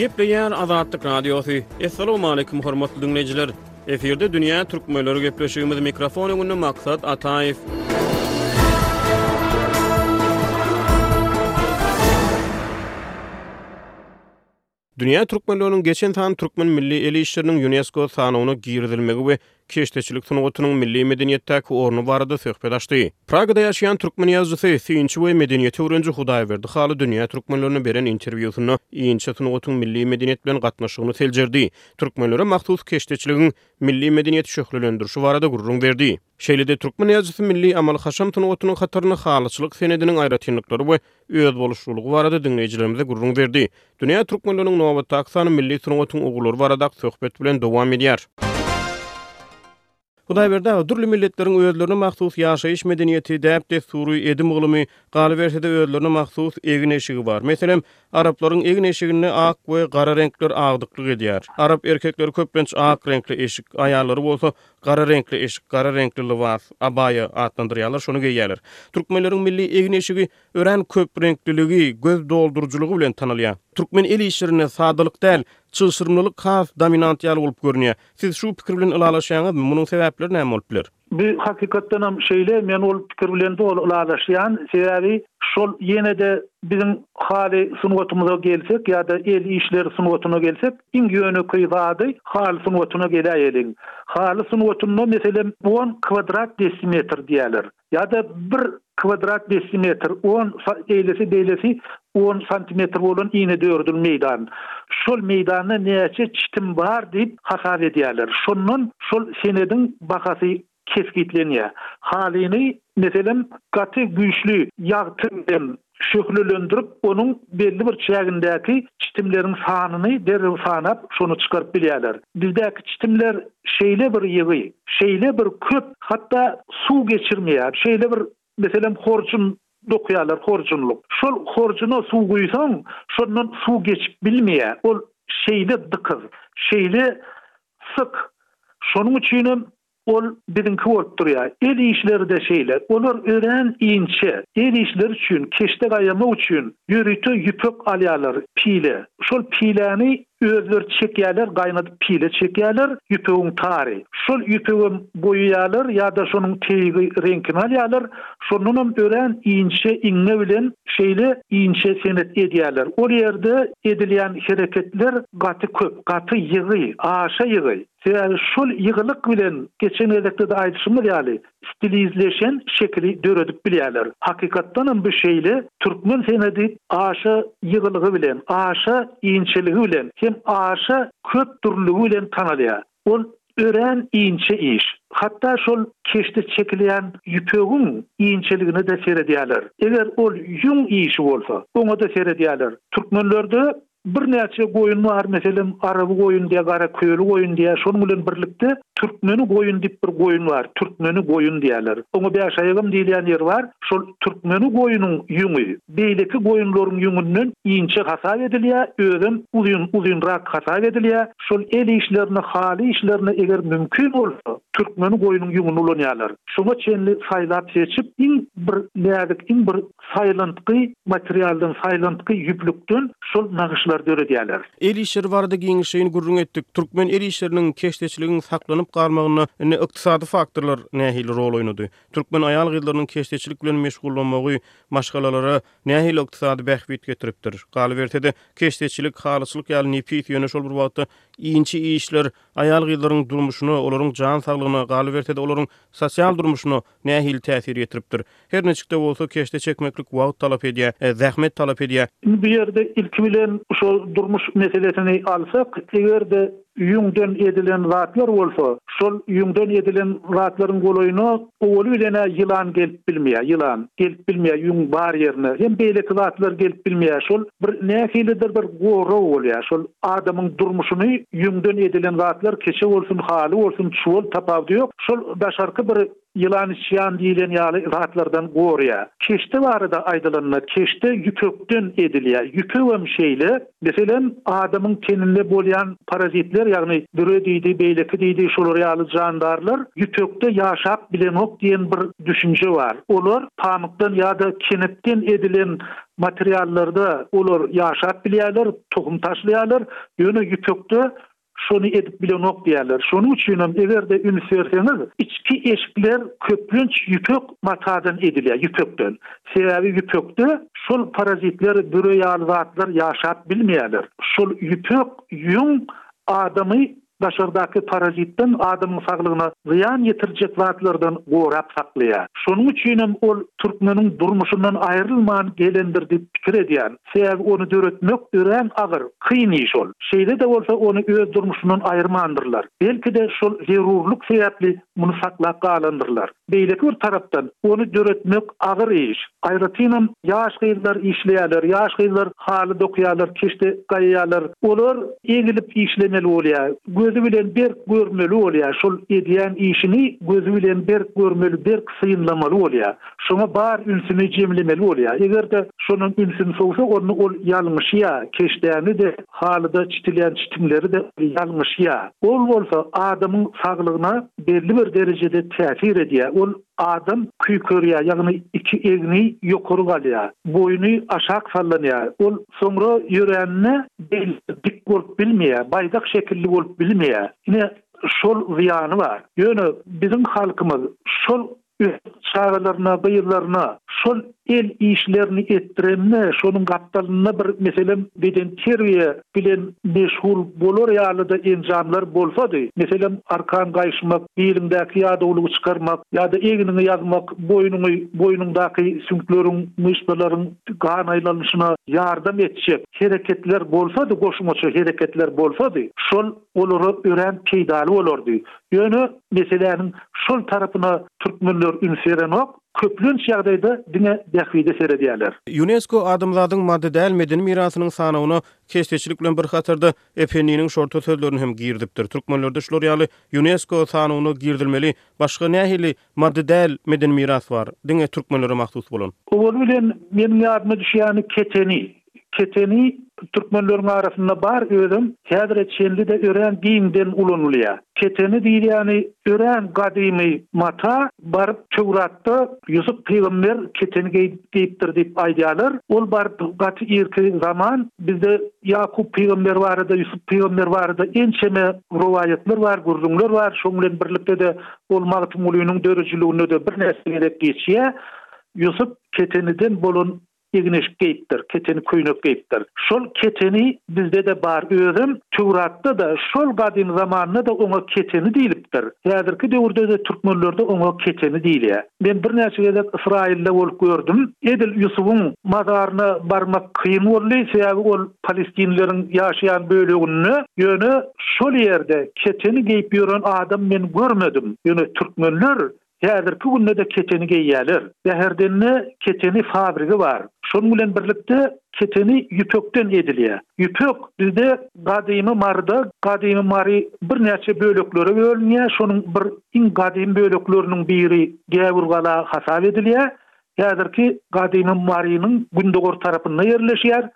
Gepleýär Azatlyk Radiosy. Assalamualaikum hormatly dinleýjiler. Efirde dünýä türkmenleri gepleşigimiz mikrofon öňünde Maksat Ataýew. Dünýä türkmenliginiň geçen sany türkmen milli el işleriniň Ýunesko sanawyna girizilmegi we keşdeçilik sungatynyň milli medeniýetdäki orny barada söhbet açdy. Pragada ýaşaýan türkmen ýazyjysy, synçy we medeniýet öwreniji Hudaýberdi Haly dünýä türkmenlerine beren interwýusynda inçe sungatyň milli medeniýet bilen gatnaşygyny seljerdi, türkmenlere mahsus keşdeçiligiň milli medeniýeti şöhlelendirişi barada gürrüň berdi. Şeýle-de türkmen ýazyjysy milli amaly-haşam sungatynyň hatarynda halyçylyk senediniň aýratynlyklary we özboluşlylygy barada diňleýjilerimize gürrüň berdi. Dünýä türkmenleriniň nobatdaky sany milli sungatyň ugurlary baradaky söhbet bilen dowam edýär. Hudaýberdi aga, dürli milletleriň özlerine mahsus ýaşaýyş medeniýeti, däp-dessury, edim-gylymy, galyberse-de özlerine mahsus egin-eşigi bar. Meselem, araplaryň egin-eşiginde ak we gara reňkler agdyklyk edýär. Arap erkekleri köplenç ak reňkli eşik, aýallary bolsa Gara reňkli eşik, gara reňkli lybas, abaýa, atlandyrýarlar, şony geýýärler. Türkmenleriň milli egin-eşigi örän köp reňkliligi, göz dolduryjylygy bilen tanalýar. Türkmen el işlerinde sadalyk däl, çylşyrymlylyk has dominant ýaly bolup görünýär. Siz şu pikir bilen ylalaşýaňyzmy? Munuň sebäpleri näme bolup biler? Bu hakykatdan hem şeýle, men ol pikir bilen doly ylalaşýan. Sebäbi şol ýene-de biziň haly sungatymyza gelsek ýa-da el işleri sungatyna gelsek, Iň ýönekeý zady haly sungatyna geläýeliň. Haly sungatynda, meselem, on kwadrat desimetr diýýärler. Ýa-da bir kwadrat desimetr, on sa, eýlesi, beýlesi on santimetr bolan inedördül meýdan. Şol meýdanda näçe çitim bar diýip hasap edýärler. Şondan şol senediň bahasy kesgitlenýär. Halyny, meselem, gaty güýçli ýagty bilen şöhlelendirip, onuň belli bir çägindäki çitimleriň sanyny derrew sanap, şony çykaryp bilýärler. Bizdäki çitimler şeýle bir ýygy, şeýle bir köp, hatda suw geçirmeýär, şeýle bir Meselem, horjun dokaýarlar, horjunlyk. Şol horjuna suw guýsaň, şondan suw geçip bilmeýär. Ol şeýle dykyz, şeýle syk. Şonuň üçinem ol biziňki bolup durýar. El işleri-de şeýle. Olar örän inçe. El işleri üçin, keşde gaýamak üçin ýörite ýüpek alýarlar, pile. Şol piläni Özleri çekýärler, gaýnadyp pile çekýärler, ýüpegiň tary. Şol ýüpegem boýaýarlar ýa-da şonuň teýgi reňkini alýarlar. Şondanam örän inçe iňňe bilen şeýle inçe senet edýärler. Ol ýerde edilýän hereketler gaty köp, gaty ýygy, aşa ýygy. Sebäbi şol ýygylyk bilen, geçen gezekde-de aýdyşymyz ýaly, stilizleşen şekili döredip bilýärler. Hakykatdanam bu şeýle, türkmen senedi aşa ýygylygy bilen, aşa inçeligi bilen hem aşa köp dürlüligi bilen tanalýar. Ol örän inçe iş. Hatda şol keşde çekilýän ýüpegiň inçeligine-de seredýärler. Eger ol ýüň işi bolsa, oňa-da seredýärler. Türkmenlerde Birnäçe goýun bar, meselem, araby goýun diýýär, gara köli goýun diýýär. Şonuň bilen birlikde türkmeni goýun diýip bir goýun bar. Türkmeni goýun diýýärler. Oňa bäşaýagam diýilýän ýeri bar. Şol türkmeni goýnuň ýüňi beýleki goýunlaryň ýüňünden inçe hasap edilýär, özem uzyn, uzynrak hasap edilýär. Şol el işlerine, haly işlerine eger mümkin bolsa, türkmeni goýnuň ýüňüni ulanýarlar. Şoňa çenli saýlap-seçip, iň bir näzik, iň bir Saýylyntgy materialdan, saýylyntgy ýüplükden şol nagyşlary döredýärler. El işleri barada giňişleýin gürrüň etdik. Türkmen el işleriniň, keşdeçiligiň saklanyp galmagynda indi ykdysady faktorlar nähili rol oýnady? Türkmen aýal-gyzlarynyň keşdeçilik bilen meşgullanmagy maşgalalara nähili ykdysady bähbit getiripdir? Galyberse-de, keşdeçilik, halyçylyk ýaly nepis, ýöne şol bir wagtda inçe işler aýal-gyzlaryň durmuşyna, olaryň jan saglygyna, galyberse-de, olaryň sosial durmuşyna Nähili täsir ýetiripdir? Her niçik-de bolsa, keşde çekmeklik wagt talap edýär, zähmet talap edýär. Indi bu ýerde ilki bilen şol durmuş meselesini alsak, eger-de ýüňden edilen zatlar bolsa, şol ýüňden edilen zatlaryň golaýyna owaly bilen-ä ýylan gelip bilmeýär, ýylan gelip bilmeýär ýüň bar ýerine hem beýleki zatlar gelip bilmeýär. Şol bir nähilidir bir gorag bolýar. Şol Adamyň durmuşyny ýüňden edilen zatlar keçe bolsun, haly bolsun, çuwal tapawudy ýok, şol daşarky bir ýylanyçýan diýlen ýaly zatlardan goraýar. Keşde barada aýdylanda, keşde ýüpekden edilýär. Ýüpegem şeýle. Meselem, adamyň teninde bolýan parazitler, ýagny büre diýdi, beýleki diýdi, şolar ýaly jandarlar ýüpekde ýaşap bilenok diýen bir düşünje bar. Olar pamykdan ýa-da kenepden edilen Materiallarda olar ýaşap bilýärler, tohum taşlaýarlar, ýöne ýüpekde şony edip bilenok diýýärler. Şonuň üçinem eger-de üns berseňiz, içki eşikler köplenç ýüpek matadan edilýär, ýüpekden. Sebäbi ýüpekde şol parazitler, büre ýaly zatlar ýaşap bilmeýärler. Şol ýüpek ýüň adamy daşardaky parazitden adamyň saglygyna zyýan ýetirjek zatlardan gorap saklaýar. Şonuň üçinem ol türkmeniň durmuşyndan aýrylman gelendir diýip pikir edýän. Sebäbi ony döretmek örän agyr, kyn iş ol. Şeýle-de bolsa ony öz durmuşyndan aýyrmandyrlar. Belki-de şol zerurlyk sebäpli muny saklap galandyrlar. Beýleki bir tarapdan, ony döretmek agyr iş. Aýratynam, ýaş gyzlar işleýärler, ýaş gyzlar haly dokaýarlar, keşde gaýaýarlar. Olar egilip işlemeli bolýar. Gözi bilen berk görmeli bolýar. Şol edýän işini gözi bilen berk görmeli, berk synlamaly bolýar. Şoňa bar ünsüni jemlemeli bolýar. Eger-de şonuň ünsüni sowsa, onda ol ýalňyşýar, keşdäni-de, halyda çitilýän çitimleri-de ýalňyşýar. Ol bolsa adamyň saglygyna belli bir derejede täsir edýär. Ol adam küýkerýär, ýagny iki egni ýokary galýar, boýny aşak sallanýar. Ol soňra ýörände beýle dik bolup bilmeýär, baýdak şekilli bolup bilmeýär. Ine, şol zyýany bar. Ýöne biziň halkymyz şol Öz çagalaryna, gyzlaryna şol el işlerini etdirende, şonuň gapdalynda bir, meselem, bedenterbiýe bilen meşgul bolar ýaly-da enjamlar bolsady, meselem, arkan gaýşymak, biliňdäki ýadawlygy çykarmak ýa-da egniňi ýazmak, boýnuňy, boýnuňdaky süňkleriň, myşsalaryň gan aýlanyşyna ýardam etjek hereketler bolsady, goşmaça hereketler bolsady, şol. olara örän peýdaly bolardy. Ýöne meseläniň şol tarapyna türkmenler üns berenok, köplenç ýagdaýda diňe bähbide seredýärler. Ýunesko adamzadyň maddy däl medeni mirasynyň sanawyna keşdeçilik bilen bir hatarda Epeniniň şorta sözlerini hem girizipdir. Türkmenlerde şular ýaly Ýunesko sanawyna girizilmeli başga nähili Maddy däl medeni miras bar, diňe türkmenlere mahsus bolan. Owazy bilen meniň ýadyma düşýäni keteni. Keteni türkmenleriň arasynda bar, özem häzire çenli-de örän giňden ulanylýar. Keteni diýilýäni örän gadymy mata, baryp Töwratda Ýusup pygamber keteni geýipdir diýip aýdýarlar. Ol baryp gaty irki zaman. Bizde Ýakup pygamber barada, Ýusup pygamber barada ençeme rowaýatlar bar, gürrüňler bar. Şoň bilen birlikde-de Ol Magtymgulynyň döredijiliginde-de birnäçe gezek geçýär. Ýusup keteniden bolan egin-eşik geýipdir, keteni köýnek geýipdir. Şol keteni bizde-de bar, özem Töwratda-da, şol gadymy zamanda-da oňa keteni diýlipdir. Häzirki döwürde-de türkmenlerde oňa keteni diýilýär. Men birnäçe gezek Ysraýylda bolup gördüm. Edil Ýusubyň mazaryna barmak kyn boldy, sebäbi ol palestinlileriň ýaşaýan böleginde, ýöne şol ýerde keteni geýip ýören adam men görmedim. Ýöne türkmenler häzirki günde-de keteni geýýärler. Bäherdende keteni fabrigi bar. Şonuň bilen birlikde keteni ýüpekden edilýär. Ýüpek, bizde gadymy maryda, gadymy mary birnäçe böleklere bölünýär, şonuň bir iň gadymy bölekleriniň biri Gäwürgala hasap edilýär. Häzirki gadymy marynyň gündogar tarapynda ýerleşýär.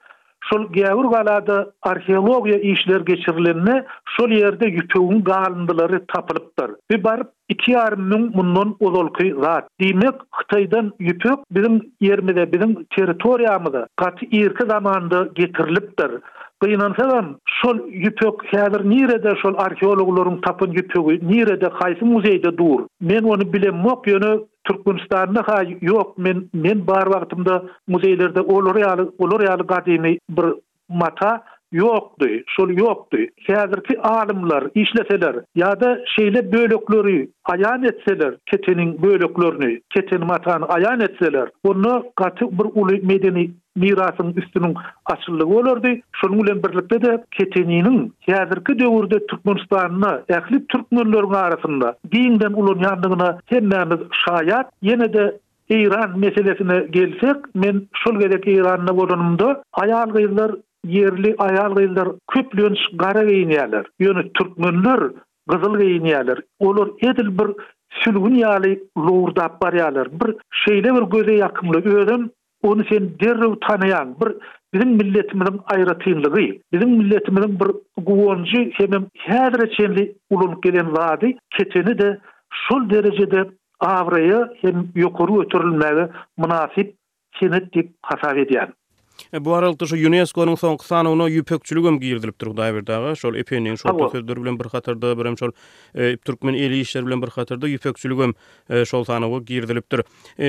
Şol Gäwürgalada arheologiýa işleri geçirilende şol ýerde ýüpegiň galyndylary tapylypdyr we baryp Iki ýarym müň mundan ozalky zat. Diýmek, Hytaýdan ýüpek biziň ýerimize, biziň territoriýamyza gaty irki zamanda getirilipdir. Gynansagam, şol ýüpek häzir nirede, şol arheologlaryň tapan ýüpegi nirede, haýsy muzeýde dur? Men ony bilemok, ýöne Türkmenistanda-ha ýok. Men, men bar wagtymda muzeýlerde olar ýaly, olar ýaly gadymy bir Mata, Ýokdy, şol ýokdy. Häzirki alymlar işleseler ýa-da şeýle bölekleri aýan etseler, keteniň böleklerini, keten matany aýan etseler, onda gaty bir uly medeni mirasyň üstüniň açyldygy bolardy. Şonuň bilen birlikde-de, keteniniň häzirki döwürde Türkmenistanda ähli türkmenleriň arasynda giňden ulanýandygyna hemmämiz şaýat. Ýene-de Eýran meselesine gelsek, men şol gezek Eýranda bolanymda, aýal-gyzlar, ýerli aýal-gyzlar köplenç gara geýinýärler, ýöne türkmenler gyzyl geýinýärler. Olar edil bir sülgün ýaly lowurdap barýarlar. Bir şeýle bir göze ýakymly, özem ony sen derrew tanaýaň. Bir biziň milletimiziň aýratynlygy, biziň milletimiziň bir guwanjy hemem häzire çenli ulanyp gelen zady keteni-de şol derejede abraýa hem ýokary göterilmäge mynasyp senet diýip hasap edýän. Bu aralykda şu Ýuneskonyň soňky sanawyna ýüpekçiligem girizilipdir Hudaýberdi aga. Şol Ependiň şorta sözleri bilen bir hatarda birem şol Türkmen el işleri bilen bir hatarda ýüpekçiligem şol sanawa girizilipdir.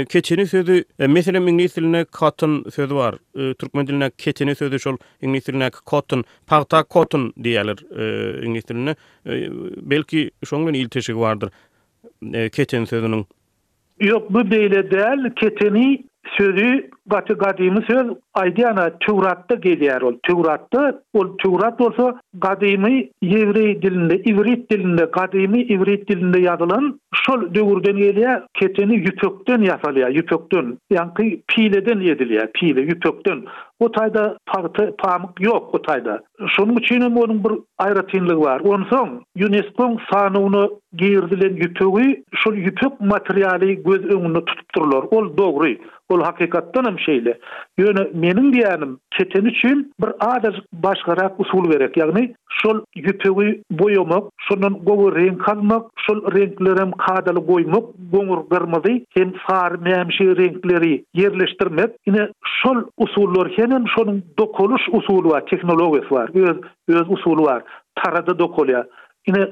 Keteni sözi, meselem iňlis dilinde cotton sözi bar. Türkmen dilindäki keteni sözi şol iňlis dilindäki cotton, pagta cotton diýýärler iňlis dilinde. Belki şoň bilen ilteşigi bardyr. keten sözüniň. Ýok bu beýle däl keteni sözi gaty gadymy söz aýdýana töwratda gelýär ol töwratda ol töwrat bolsa gadymy ýewreý dilinde iwrit dilinde gadymy iwrit dilinde ýazylan şol döwürden gelýär keteni ýüpekden ýasalýar ýüpekden ýaňky pileden edilýär pile ýüpekden o taýda pagta pamyk ýok o taýda. Şonuň üçin hem onuň bir aýratynlygy bar. Onsoň ÝUNESKO-nyň sanawyna girizilen ýüpegi şol ýüpek materialy göz öňünde tutup durlar. Ol dogry. Ol hakykatdan hem şeýle. Ýöne meniň diýýänim, keten üçin bir azajyk başgarak usul gerek. Ýagny şol ýüpegi boýamak, şondan gowy reňk almak, şol reňklerem kadaly goýmak. goňur, gyrmyzy hem sary mämişi reňkleri ýerleşdirmek, ine, şol usullar hemem şonuň dokalyş usuly bar, tehnologiýasy bar, öz öz usuly bar, tarada dokalýar. Ine,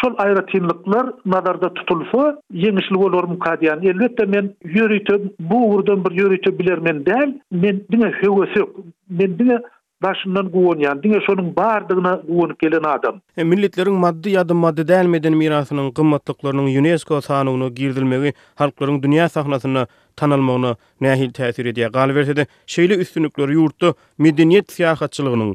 şol aýratynlyklar nazarda tutulsa, ýeňişli bolarmyka diýýän. Elbetde, men ýörite bu ugurdan bir ýörite bilermen däl, men diňe höwesek, men diňe Daşyndan guwanýan diňe şonuň bardygyna guwanyp gelen adam. Milletleriň maddy ýa-da maddy däl medeni mirasynyň gymmatlyklarynyň Ýunesko sanawyna girizilmegi halklaryň dünýä sahnasynda tanalmagyna nähili täsir edýär? Galyberse-de, şeýle üstünlikler ýurtda medeniýet syýahatçylygynyň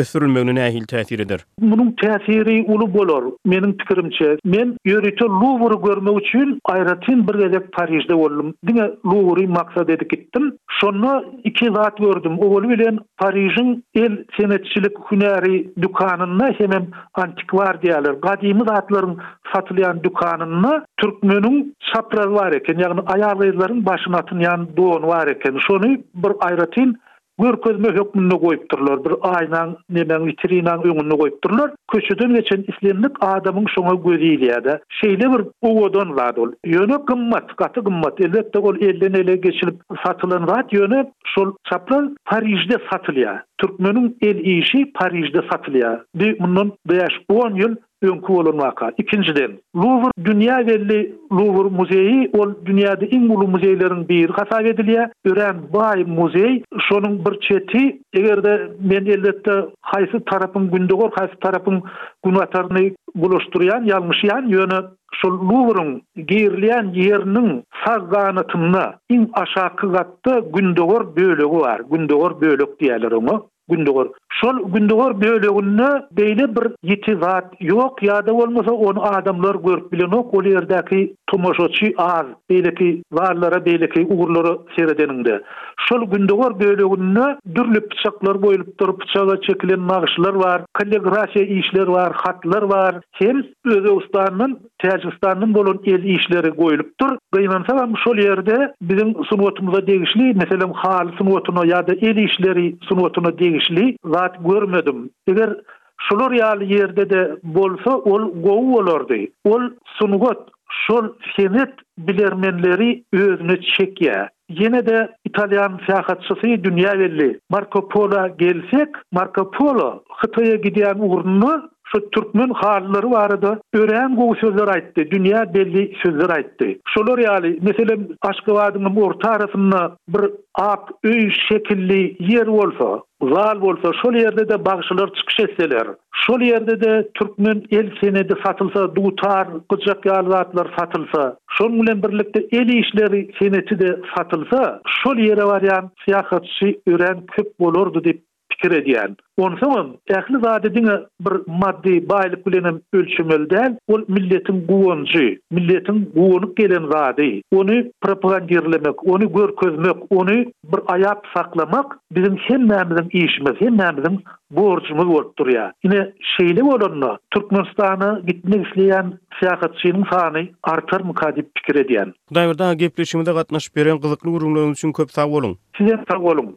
ösdürilmegine nähili täsir eder? Munuň täsiri uly bolar, meniň pikirimçe. Men ýörite Luwry görmek üçin aýratyn bir gezek Parižde boldum. Diňe Luwry maksat edip gitdim. gitdim. Şonda iki zat gördüm. Owaly bilen Parižiň el senetçilik hünäri dükanynda hemem antikwar diýerler, gadymy zatlaryň satylýan dükanynda türkmeniň çaprazy bar eken, ýagny aýal-gyzlaryň başyna atynýan dony bar eken. Şony bir aýratyn görkezme hökmünde goýupdyrlar. Bir aýnaň, nemäň, witrinaň öňünde goýupdyrlar. Köçeden geçen islendik adamyň şoňa gözi ilýär-de. Şeýle bir owadan zat ol. Ýöne gymmat, gaty gymmat. Elbetde, ol elden-ele geçilip satylan zat, ýöne şol çapraz Parižde satylýar. Türkmeniň el işi Parižde satylýar. Bu mundan bäş, on ýyl öňki bolan waka. Ikinjiden, Luwr dünýä belli Luwr muzeýi, ol dünýäde iň uly muzeýleriň biri hasap edilýär. Örän baý muzeý. Şonuň bir çeti Eger-de men elbetde haýsy tarapyň gündogar, haýsy tarapyň günbataryny bulaşdyrýan, ýalňyşýan, ýöne şol Luwryň girilýän ýeriniň sag ganatynda iň aşaky gatda gündogar bölegi bar, gündogar bölek diýýärler oňa, gündogar. Şol gündogar böleginde beýle bir ýiti zat Ýok ýada bolmasa ony adamlar görüp bilenok ol ýerdäki tomaşaçy az beýleki zallara beýleki ugurlara seredeniňde. Şol gündogar böleginde dürli pyçaklar goýlupdyr pyçaga çekilen nagyşlar bar kalligrafiýa işler bar hatlar bar hem Özegistandan Täjigistandan bolan el işleri goýlupdyr gynansagam şol ýerde biziň sungatymyza degişli meselem haly sungatyna ýada el işleri sungatyna degişli zat görmedim eger Şular ýaly ýerde-de bolsa ol gowy bolardy. Ol sungat, şol senet bilermenleri özüne çekýä. Ýene-de italýan syýahatçysy dünýä belli Marko Pola gelsek, Marko Polo Hytaýa gidýän ugrunda şu türkmen halylary barada örän gowy sözler aýtdy, dünýä belli sözler aýtdy. Şolar ýaly, meselem, Aşgabadyňam orta arasynda bir ak öý şekilli ýer bolsa, Zal bolsa şol ýerde-de bagşylar çykyş etseler, şol ýerde-de türkmen el senedi satylsa, dutar, gyjak ýaly zatlar satylsa, şonuň bilen birlikde el işleri seneti-de satylsa, şol ýere barýan syýahatçy örän köp bolardy diýip pikir edýän. Onsoňam, ähli zady diňe bir maddy baýlyk bilenem ölçemeli däl, ol milletiň guwanjy, milletiň guwanyp gelen zady, ony propagandirlemek, ony görkezmek, ony Bir aýap saklamak biziň hemmämiziň işimiz, hemmämiziň borjumyz bolup durýar. Ine, şeýle bolanda, Türkmenistana gitmek isleýän syýahatçynyň sany artarmyka diýip pikir edýän. Hudaýberdi aga gepleşigimize gatnaşyp beren gyzykly gürrüňleriňiz üçin köp sag boluň. Siz hem sag boluň.